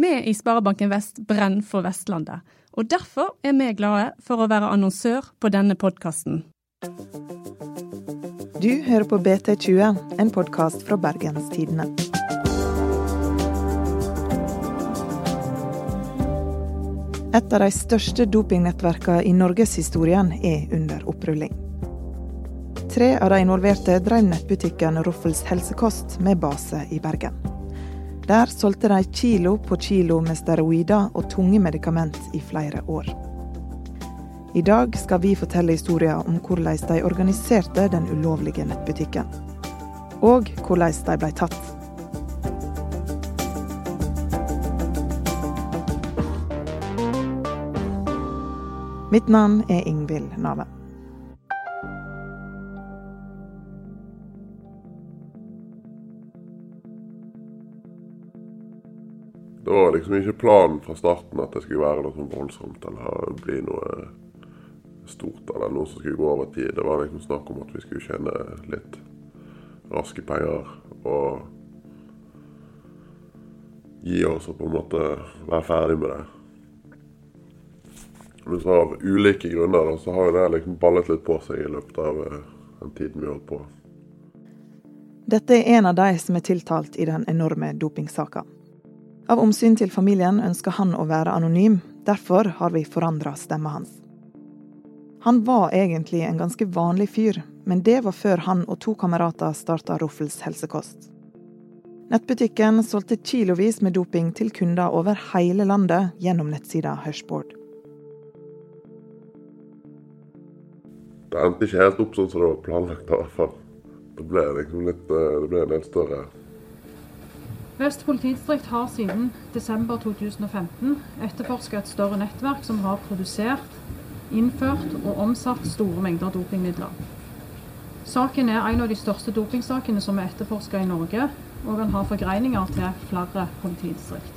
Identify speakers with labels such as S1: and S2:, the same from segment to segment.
S1: Vi i Sparebanken Vest brenner for Vestlandet, og derfor er vi glade for å være annonsør på denne podkasten.
S2: Du hører på BT20, en podkast fra Bergens Tidende. Et av de største dopingnettverkene i norgeshistorien er under opprulling. Tre av de involverte drev nettbutikken Roffels helsekost med base i Bergen. Der solgte de kilo på kilo med steroider og tunge medikament i flere år. I dag skal vi fortelle historien om hvordan de organiserte den ulovlige nettbutikken. Og hvordan de ble tatt. Mitt navn er Ingvild Nave.
S3: Var liksom ikke planen fra starten at det skulle være noe sånn voldsomt eller bli noe stort eller noe som skulle gå over tid. Det var liksom snakk om at vi skulle tjene litt raske penger og gi oss og på en måte være ferdig med det. Men så av ulike grunner så har jo det liksom ballet litt på seg i løpet av eh, den tiden vi holdt på.
S2: Dette er en av de som er tiltalt i den enorme dopingsaka. Av omsyn til familien ønsker han å være anonym, derfor har vi forandra stemma hans. Han var egentlig en ganske vanlig fyr, men det var før han og to kamerater starta Ruffels helsekost. Nettbutikken solgte kilovis med doping til kunder over hele landet gjennom nettsida Hushboard.
S3: Det endte ikke helt opp sånn som det var planlagt. i hvert fall. Det ble liksom litt, eh, det ble en del større
S4: Vest politidistrikt har siden desember 2015 etterforska et større nettverk som har produsert, innført og omsatt store mengder dopingmidler. Saken er en av de største dopingsakene som er etterforska i Norge, og den har forgreininger til flere politidistrikt.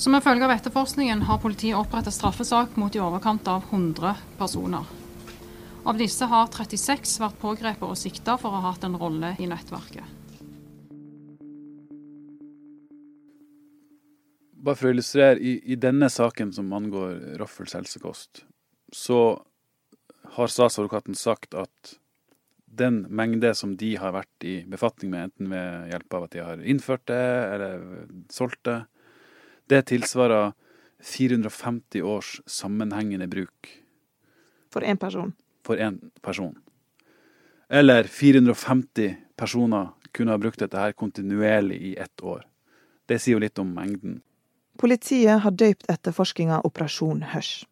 S4: Som en følge av etterforskningen har politiet opprettet straffesak mot i overkant av 100 personer. Av disse har 36 vært pågrepet og sikta for å ha hatt en rolle i nettverket.
S5: Bare for å illustrere, i, i, denne saken som angår Raffels helsekost, så har statsadvokaten sagt at den mengde som de har vært i befatning med, enten ved hjelp av at de har innført det eller solgt det, det tilsvarer 450 års sammenhengende bruk.
S2: For én person?
S5: For én person. Eller 450 personer kunne ha brukt dette her kontinuerlig i ett år. Det sier jo litt om mengden.
S2: Politiet har døypt etterforskinga Operasjon Hush.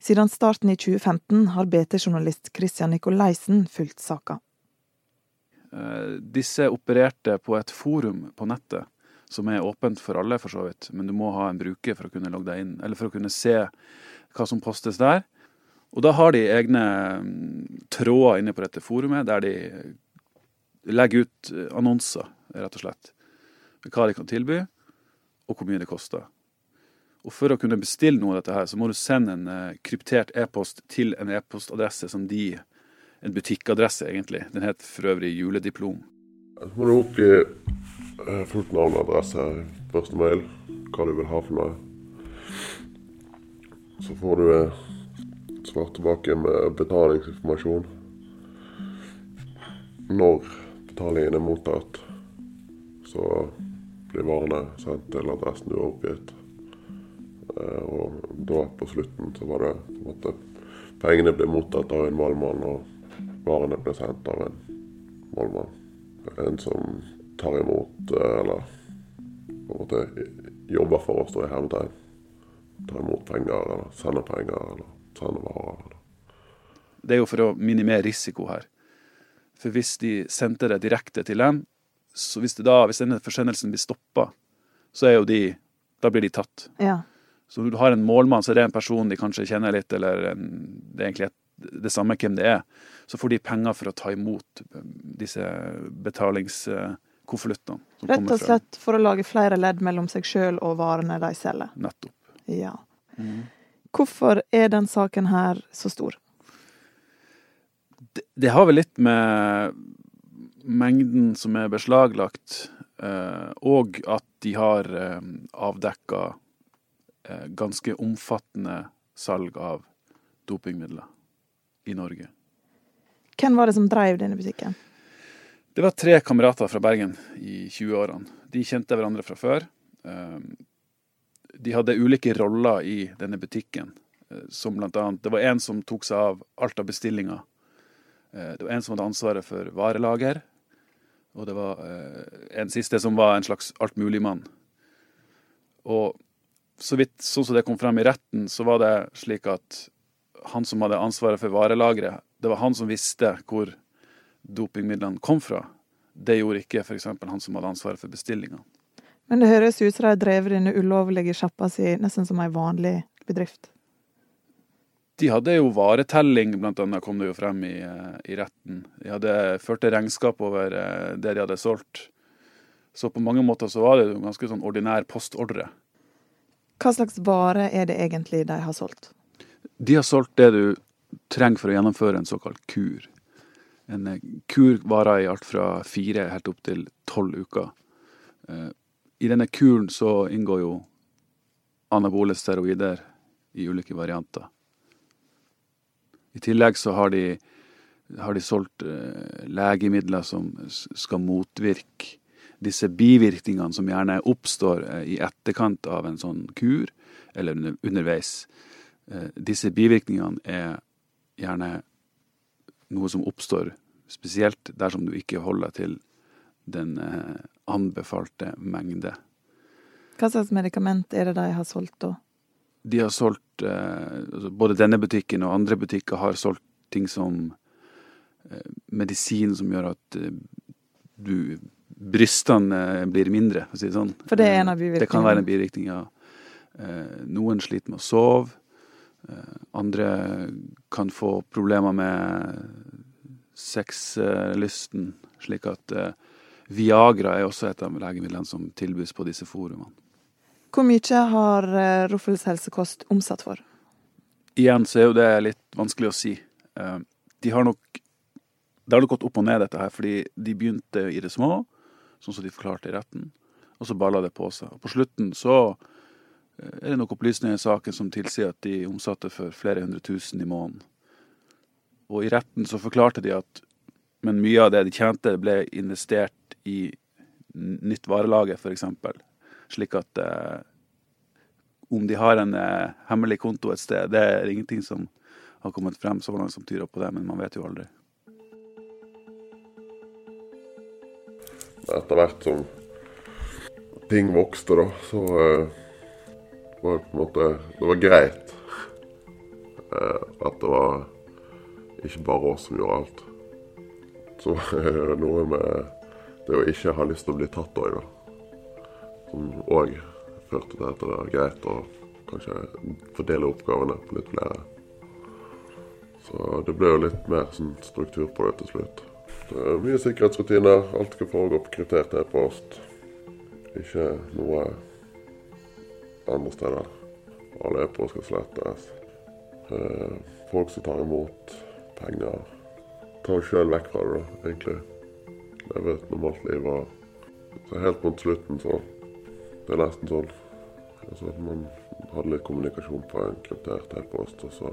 S2: Siden starten i 2015 har BT-journalist Christian Nikolaisen fulgt saka.
S5: Eh, disse opererte på et forum på nettet som er åpent for alle, for så vidt. Men du må ha en bruker for å kunne logge deg inn, eller for å kunne se hva som postes der. Og da har de egne mm, tråder inne på dette forumet der de legger ut eh, annonser, rett og slett. Hva de kan tilby og hvor mye det koster. Og For å kunne bestille noe av dette, her, så må du sende en uh, kryptert e-post til en e-postadresse som de En butikkadresse, egentlig. Den het for øvrig Julediplom.
S3: Så må du oppgi uh, fullt navn og adresse, i første mail, hva du vil ha for noe. Så får du svart svar tilbake med betalingsinformasjon. Når betalingen er mottatt. Så blir varene sendt til adressen du har oppgitt. Eh, og da på slutten så var det på en måte Pengene ble mottatt av en målmann, og varene ble sendt av en målmann. En som tar imot, eh, eller på en måte jobber for oss, da i hermetegn. Tar imot penger, eller sender penger, eller sender varer. Eller.
S5: Det er jo for å minimere risiko her. For hvis de sendte det direkte til dem, så hvis, da, hvis denne forsendelsen blir stoppa, så er jo de Da blir de tatt.
S2: Ja.
S5: Så når du har en målmann, så er det en person de kanskje kjenner litt, eller en, det er egentlig et, det samme hvem det er. Så får de penger for å ta imot disse betalingskonvoluttene.
S2: Rett og slett for å lage flere ledd mellom seg sjøl og varene de selger.
S5: Nettopp.
S2: Ja. Mm. Hvorfor er den saken her så stor?
S5: Det, det har vel litt med mengden som er beslaglagt, eh, og at de har eh, avdekka eh, ganske omfattende salg av dopingmidler i Norge.
S2: Hvem var det som drev denne butikken?
S5: Det var tre kamerater fra Bergen i 20-årene. De kjente hverandre fra før. De hadde ulike roller i denne butikken. Som blant annet, det var en som tok seg av alt av bestillinger. Eh, Det var en som hadde ansvaret for varelager. Og det var eh, en siste som var en slags altmuligmann. Og så vidt sånn som det kom frem i retten, så var det slik at han som hadde ansvaret for varelageret, det var han som visste hvor dopingmidlene kom fra. Det gjorde ikke f.eks. han som hadde ansvaret for bestillinga.
S2: Men det høres ut som de har drevet denne ulovlige sjappa si nesten som ei vanlig bedrift.
S5: De hadde jo varetelling, annet, kom det jo frem i, eh, i retten. De hadde førte regnskap over eh, det de hadde solgt. Så på mange måter så var det jo ganske sånn ordinær postordre.
S2: Hva slags vare er det egentlig de har solgt?
S5: De har solgt det du trenger for å gjennomføre en såkalt kur. En eh, kur varer i alt fra fire helt opp til tolv uker. I denne kuren så inngår jo anabole steroider i ulike varianter. I tillegg så har de, har de solgt eh, legemidler som skal motvirke disse bivirkningene som gjerne oppstår eh, i etterkant av en sånn kur, eller under, underveis. Eh, disse bivirkningene er gjerne noe som oppstår spesielt dersom du ikke holder til den eh, anbefalte mengde.
S2: Hva slags medikament er det de har solgt da?
S5: De har solgt eh, altså Både denne butikken og andre butikker har solgt ting som eh, medisin som gjør at eh, du Brystene eh, blir mindre, for å si det sånn.
S2: For det er en av
S5: bivirkningene? Det kan være en bivirkning, ja. Eh, noen sliter med å sove. Eh, andre kan få problemer med sexlysten, slik at eh, Viagra er også et av legemidlene som tilbys på disse forumene.
S2: Hvor mye har eh, Ruffels helsekost omsatt for?
S5: Igjen så er jo det litt vanskelig å si. Eh, De har nok Det har nok gått opp og ned, dette her, fordi de begynte i det små, sånn som de forklarte i retten, og så balla det på seg. Og på slutten så eh, er det nok opplysninger i saken som tilsier at de omsatte for flere hundre tusen i måneden. Og i retten så forklarte de at men mye av det de tjente, ble investert i nytt varelager, f.eks. Slik at eh, om de har en eh, hemmelig konto et sted, det er ingenting som har kommet frem så langt som tyder på det, men man vet jo aldri.
S3: Etter hvert som ting vokste, da, så eh, var det på en måte Det var greit eh, at det var ikke bare oss som gjorde alt. Så noe med det å ikke ha lyst til å bli tatt òg, da. Som òg førte til at det var greit å kanskje fordele oppgavene på litt flere. Så det ble jo litt mer sånn struktur på det til slutt. Det er mye sikkerhetsrutiner. Alt skal foregå på kryptert e-post. Ikke noe andre steder. Alle e-post skal slettes. Eh, Folk som tar imot penger, tar sjøl vekk fra det, da, egentlig. Leve et normalt liv. Og så helt mot slutten, så Det er nesten sånn altså at man hadde litt kommunikasjon på en kryptert e-post, og så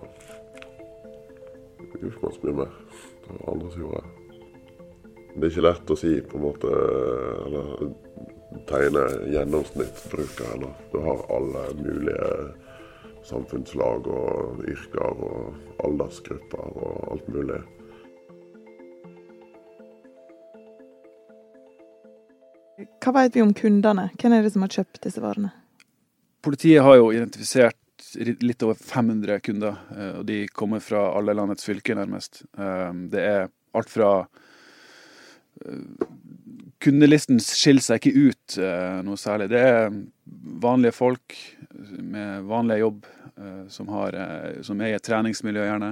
S3: gjorde ikke man så mye mer. Det var andre som gjorde det. Det er ikke lett å si på en måte Eller tegne gjennomsnittsbruker. Eller du har alle mulige samfunnslag og yrker og aldersgrupper og alt mulig.
S2: Hva vet vi om kundene? Hvem er det som har kjøpt disse varene?
S5: Politiet har jo identifisert litt over 500 kunder, eh, og de kommer fra alle landets fylker, nærmest. Eh, Det er alt fra eh, Kundelisten skiller seg ikke ut noe særlig. Det er vanlige folk med vanlig jobb som, har, som er i et treningsmiljø, gjerne.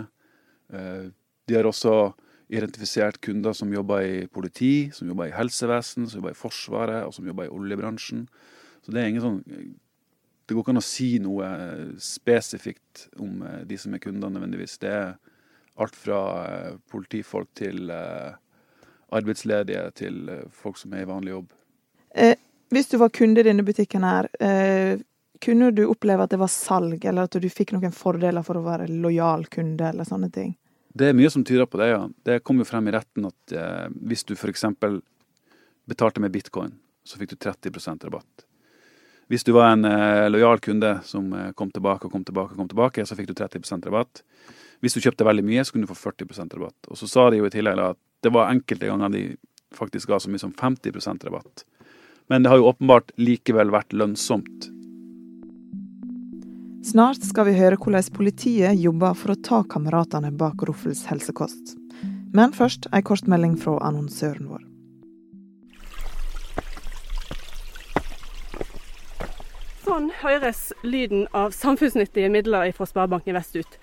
S5: De har også identifisert kunder som jobber i politi, som jobber i helsevesen, som jobber i Forsvaret og som jobber i oljebransjen. Så det er ingen sånn Det går ikke an å si noe spesifikt om eh, de som er kunder nødvendigvis. Det er alt fra eh, politifolk til eh, arbeidsledige til eh, folk som er i vanlig jobb.
S2: Eh, Hvis du var kunde i denne butikken her, eh, kunne du oppleve at det var salg, eller at du fikk noen fordeler for å være lojal kunde, eller sånne ting?
S5: Det er mye som tyder på det, ja. Det kom jo frem i retten at eh, hvis du f.eks. betalte med bitcoin, så fikk du 30% rabatt. Hvis du var en eh, lojal kunde som eh, kom tilbake og kom tilbake, og kom tilbake, så fikk du 30% rabatt. Hvis du kjøpte veldig mye, så kunne du få 40% rabatt. Og så sa de jo i tillegg at det var enkelte ganger de faktisk ga så mye som 50% rabatt. Men det har jo åpenbart likevel vært lønnsomt.
S2: Snart skal vi høre hvordan politiet jobber for å ta kameratene bak Ruffels helsekost. Men først ei kortmelding fra annonsøren vår.
S6: Sånn høres lyden av samfunnsnyttige midler fra Sparebanken Vest ut.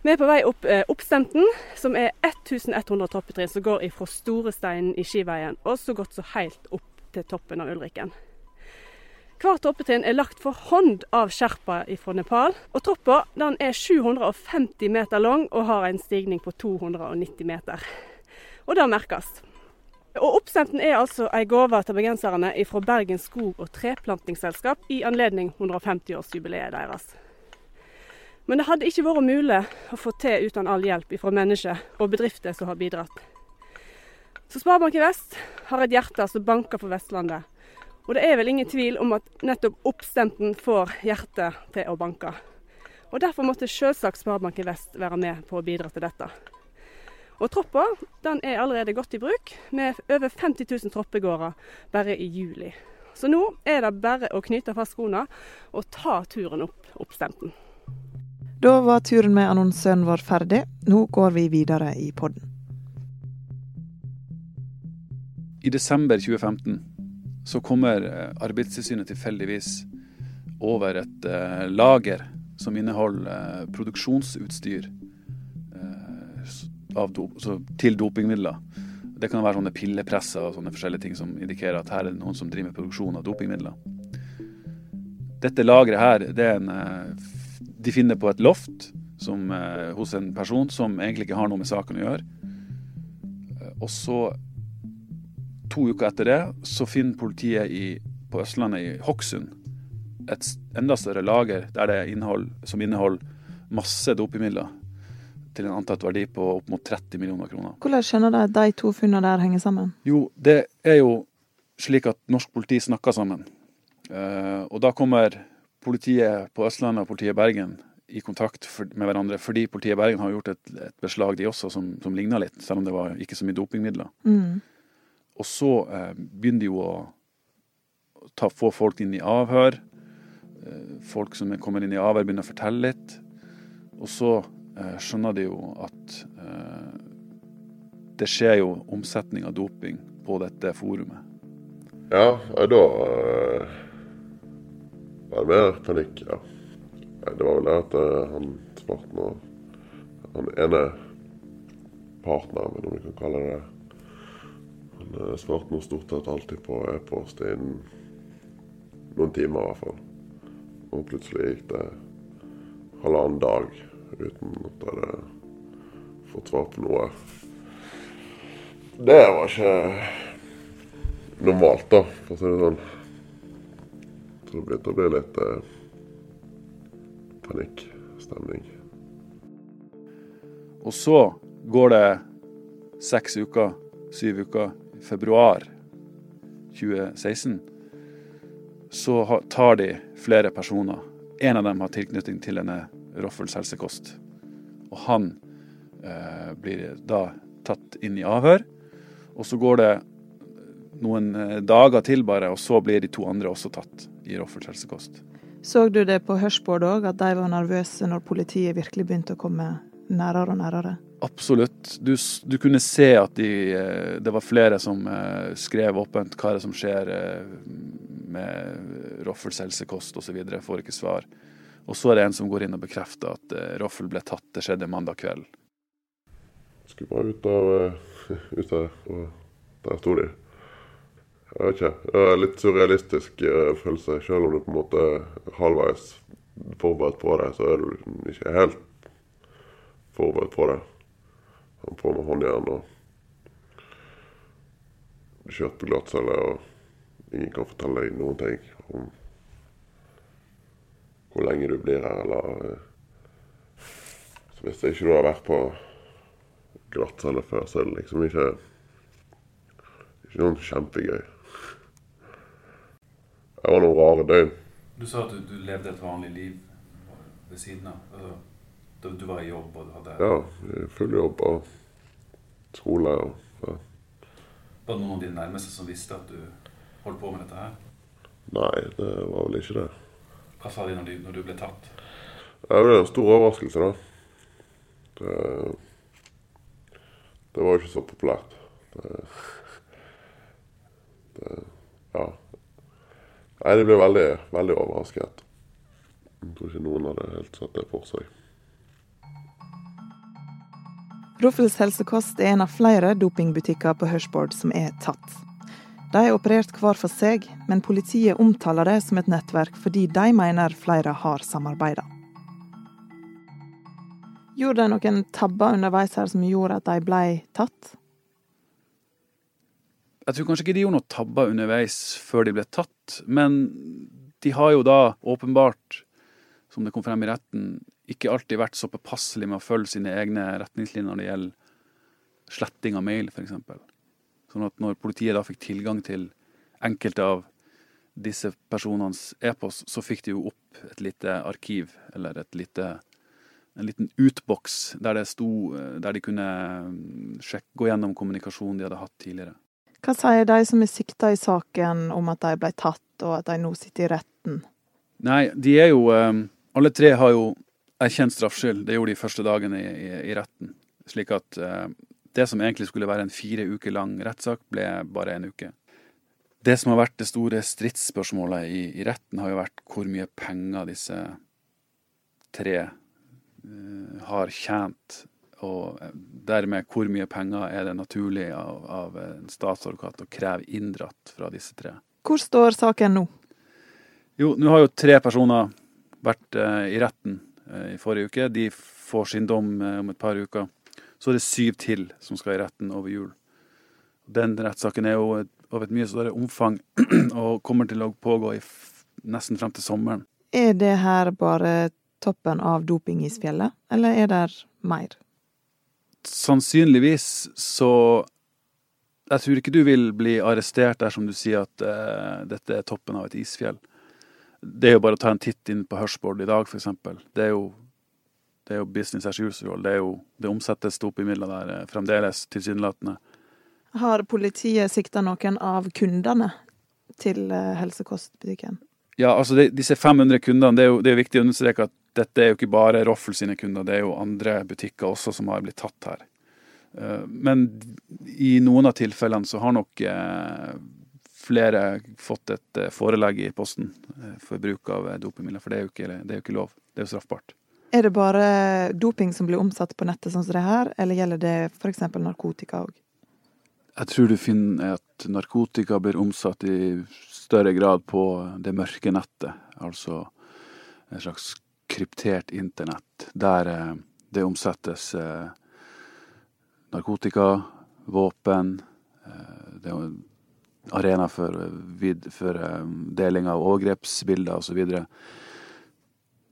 S6: Vi er på vei opp eh, Oppstemten, som er 1100 trappetrinn som går fra Storesteinen i Skiveien og så godt så helt opp til toppen av Ulriken. Hvert troppetrinn er lagt for hånd av sherpa fra Nepal. Og trappa er 750 meter lang og har en stigning på 290 meter. Og det merkes. Og Oppstemten er altså ei gave til bergenserne fra Bergen skog- og treplantingsselskap i anledning 150-årsjubileet deres. Men det hadde ikke vært mulig å få til uten all hjelp fra mennesker og bedrifter som har bidratt. Så Sparebank Vest har et hjerte som banker for Vestlandet. Og det er vel ingen tvil om at nettopp oppstemten får hjertet til å banke. Og Derfor måtte selvsagt Sparebanken Vest være med på å bidra til dette. Og Troppa den er allerede godt i bruk, med over 50 000 troppegårder bare i juli. Så nå er det bare å knyte fast skoene og ta turen opp oppstemten.
S2: Da var turen med annonsøren vår ferdig. Nå går vi videre i podden.
S5: I desember 2015 så kommer eh, Arbeidstilsynet tilfeldigvis over et eh, lager som inneholder uh, produksjonsutstyr do, til dopingmidler. Det kan være sånne pillepresser og sånne forskjellige ting som indikerer at her er det noen som driver med produksjon av dopingmidler. Dette lageret her, det er en De finner på et loft som, hos en person som egentlig ikke har noe med saken å gjøre. Og så to uker etter det så finner politiet i, på Østlandet, i Hokksund, et enda større lager der det innhold, som inneholder masse dopemidler til en antatt verdi på opp mot 30 millioner kroner.
S2: Hvordan skjønner du at de to funnene der henger sammen?
S5: Jo, det er jo slik at norsk politi snakker sammen. Uh, og da kommer politiet på Østlandet og politiet i Bergen i kontakt med hverandre, fordi politiet i Bergen har gjort et, et beslag, de også, som, som ligna litt, selv om det var ikke så mye dopingmidler.
S2: Mm.
S5: Og så eh, begynner de jo å ta, få folk inn i avhør. Eh, folk som kommer inn i avhør, begynner å fortelle litt. Og så eh, skjønner de jo at det skjer jo omsetning av doping på dette forumet.
S3: Ja, da var det mer panikk, ja. Det var vel det at han svarte og han ene partneren, om vi kan kalle det det han eh, svarte noe stort sett alltid på e-post innen noen timer i hvert fall. Og plutselig gikk det halvannen dag uten at jeg hadde fått svar på noe. Det var ikke normalt, da, for å si det sånn. Så det begynte å bli litt eh, panikkstemning.
S5: Og så går det seks uker, syv uker, februar 2016, så tar de flere personer. En av dem har tilknytning til denne Roffels helsekost. Og han eh, blir da tatt inn i avhør. Og så går det noen eh, dager til bare, og så blir de to andre også tatt i Roffels helsekost.
S2: Så du det på hørsbord òg, at de var nervøse når politiet virkelig begynte å komme nærere og nærere?
S5: Absolutt. Du, du, kunne se at de, eh, det var flere som eh, skrev åpent hva er det som skjer eh, med Roffels helsekost osv. Får ikke svar. Og så er det en som går inn og bekrefter at Roffel ble tatt. Det skjedde mandag kveld.
S3: Skulle bare ut av, ut av og der sto de. Jeg vet ikke. Det er litt surrealistisk følelse. Selv om du på en måte halvveis forberedt på det, så er du ikke helt forberedt på det. Han på med håndjern og kjørt på glattcelle og ingen kan fortelle deg noen ting om hvor lenge du blir her, eller eh, Så hvis ikke du har vært på glattcelle før, så er det liksom ikke ikke noe kjempegøy. Det var noen rare døgn.
S5: Du sa at du, du levde et vanlig liv ved siden av. Altså, du, var i jobb og du hadde
S3: Ja, full jobb og skole. og ja.
S5: Var det noen av dine nærmeste som visste at du holdt på med dette her?
S3: Nei, det var vel ikke det.
S5: Hva sa de når, de, når du ble tatt?
S3: Det ble en stor overraskelse, da. Det, det var jo ikke så populært. Det, det, ja. Nei, de ble veldig, veldig overrasket. Jeg tror ikke noen hadde helt sett det for seg.
S2: Ruffels helsekost er en av flere dopingbutikker på Hushboard som er tatt. De er operert hver for seg, men politiet omtaler det som et nettverk fordi de mener flere har samarbeida. Gjorde de noen tabber underveis her som gjorde at de ble tatt?
S5: Jeg tror kanskje ikke de gjorde noen tabber underveis før de ble tatt, men de har jo da åpenbart, som det kom frem i retten, ikke alltid vært så påpasselig med å følge sine egne retningslinjer når det gjelder sletting av mail, f.eks. Sånn at når politiet da fikk tilgang til enkelte av disse personenes e-post, så fikk de jo opp et lite arkiv, eller et lite, en liten utboks, der det sto Der de kunne sjekke, gå gjennom kommunikasjonen de hadde hatt tidligere.
S2: Hva sier de som er sikta i saken om at de ble tatt, og at de nå sitter i retten?
S5: Nei, de er jo Alle tre har jo erkjent straffskyld. Det gjorde de første dagen i, i, i retten. Slik at eh, det som egentlig skulle være en fire uker lang rettssak, ble bare en uke. Det som har vært det store stridsspørsmålet i, i retten, har jo vært hvor mye penger disse tre eh, har tjent. Og dermed hvor mye penger er det naturlig av, av en statsadvokat å kreve inndratt fra disse tre.
S2: Hvor står saken nå?
S5: Jo, nå har jo tre personer vært eh, i retten i forrige uke. De får sin dom uh, om et par uker. Så er det syv til som skal i retten over jul. Den rettssaken er jo av et mye større omfang og kommer til å pågå i nesten frem til sommeren.
S2: Er det her bare toppen av dopingisfjellet, eller er det mer?
S5: Sannsynligvis så Jeg tror ikke du vil bli arrestert dersom du sier at uh, dette er toppen av et isfjell. Det er jo bare å ta en titt inn på Hushboard i dag, f.eks. Det, er jo, det er jo business as usual. Det, er jo, det omsettes dopingmidler der uh, fremdeles, tilsynelatende.
S2: Har politiet sikta noen av kundene til uh, helsekostbutikken?
S5: Ja, altså de, disse 500 kundene, det er jo det er viktig å understreke at dette er jo ikke bare Roffel sine kunder, det er jo andre butikker også som har blitt tatt her. Men i noen av tilfellene så har nok flere fått et forelegg i posten for bruk av dopingmidler, for det er, ikke, det er, jo ikke, lov. Det er jo straffbart.
S2: Er det bare doping som blir omsatt på nettet sånn som det her, eller gjelder det f.eks. narkotika òg?
S5: Jeg tror du finner at narkotika blir omsatt i større grad på det mørke nettet, altså en slags kryptert internett, der det omsettes narkotika, våpen. Det er arena for, for deling av overgrepsbilder osv. Og,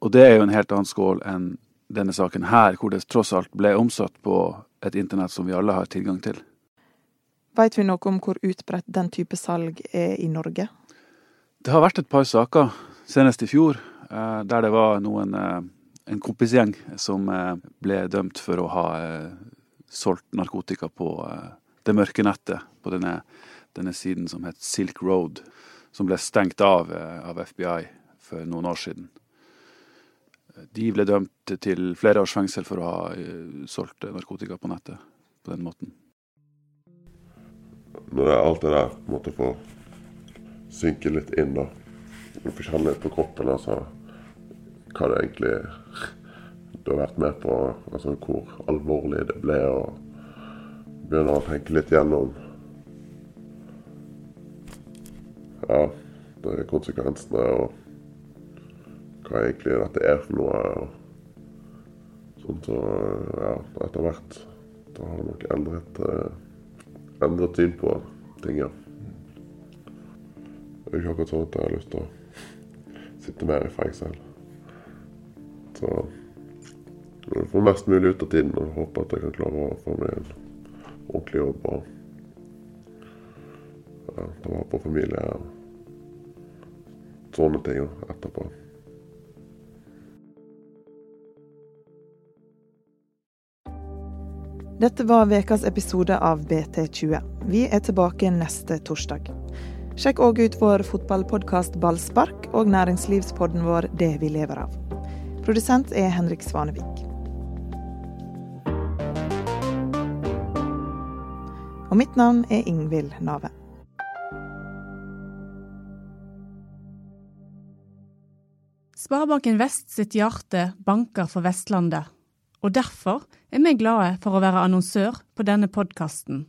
S5: og det er jo en helt annen skål enn denne saken her, hvor det tross alt ble omsatt på et internett som vi alle har tilgang til.
S2: Veit vi noe om hvor utbredt den type salg er i Norge?
S5: Det har vært et par saker, senest i fjor, der det var noen, en kompisgjeng som ble dømt for å ha solgt narkotika på det mørke nettet, på denne, denne siden som het Silk Road, som ble stengt av av FBI for noen år siden. De ble dømt til flere års fengsel for å ha solgt narkotika på nettet på den måten.
S3: Når alt det der måtte få synke litt inn, da. Du får kjenne litt på kroppen altså, hva det egentlig du har vært med på. Altså hvor alvorlig det ble. Og begynner å tenke litt gjennom ja, det er konsekvensene og hva egentlig dette er for noe. Og sånt så ja, etter hvert da har det nok endret, endret syn på ting, ja. det er ikke akkurat sånn at jeg har lyst til å sitte mer i fengsel. Så jeg får mest mulig ut av tiden og håper at jeg kan klare å få meg en ordentlig jobb og ja, ta vare på familie sånne ting etterpå.
S2: Dette var ukas episode av BT20. Vi er tilbake neste torsdag. Sjekk òg ut vår fotballpodkast Ballspark og næringslivspodden vår Det vi lever av. Produsent er Henrik Svanevik. Og mitt navn er Ingvild Nave.
S1: Sparebanken Vest sitt hjerte banker for Vestlandet, og derfor er vi glade for å være annonsør på denne podkasten.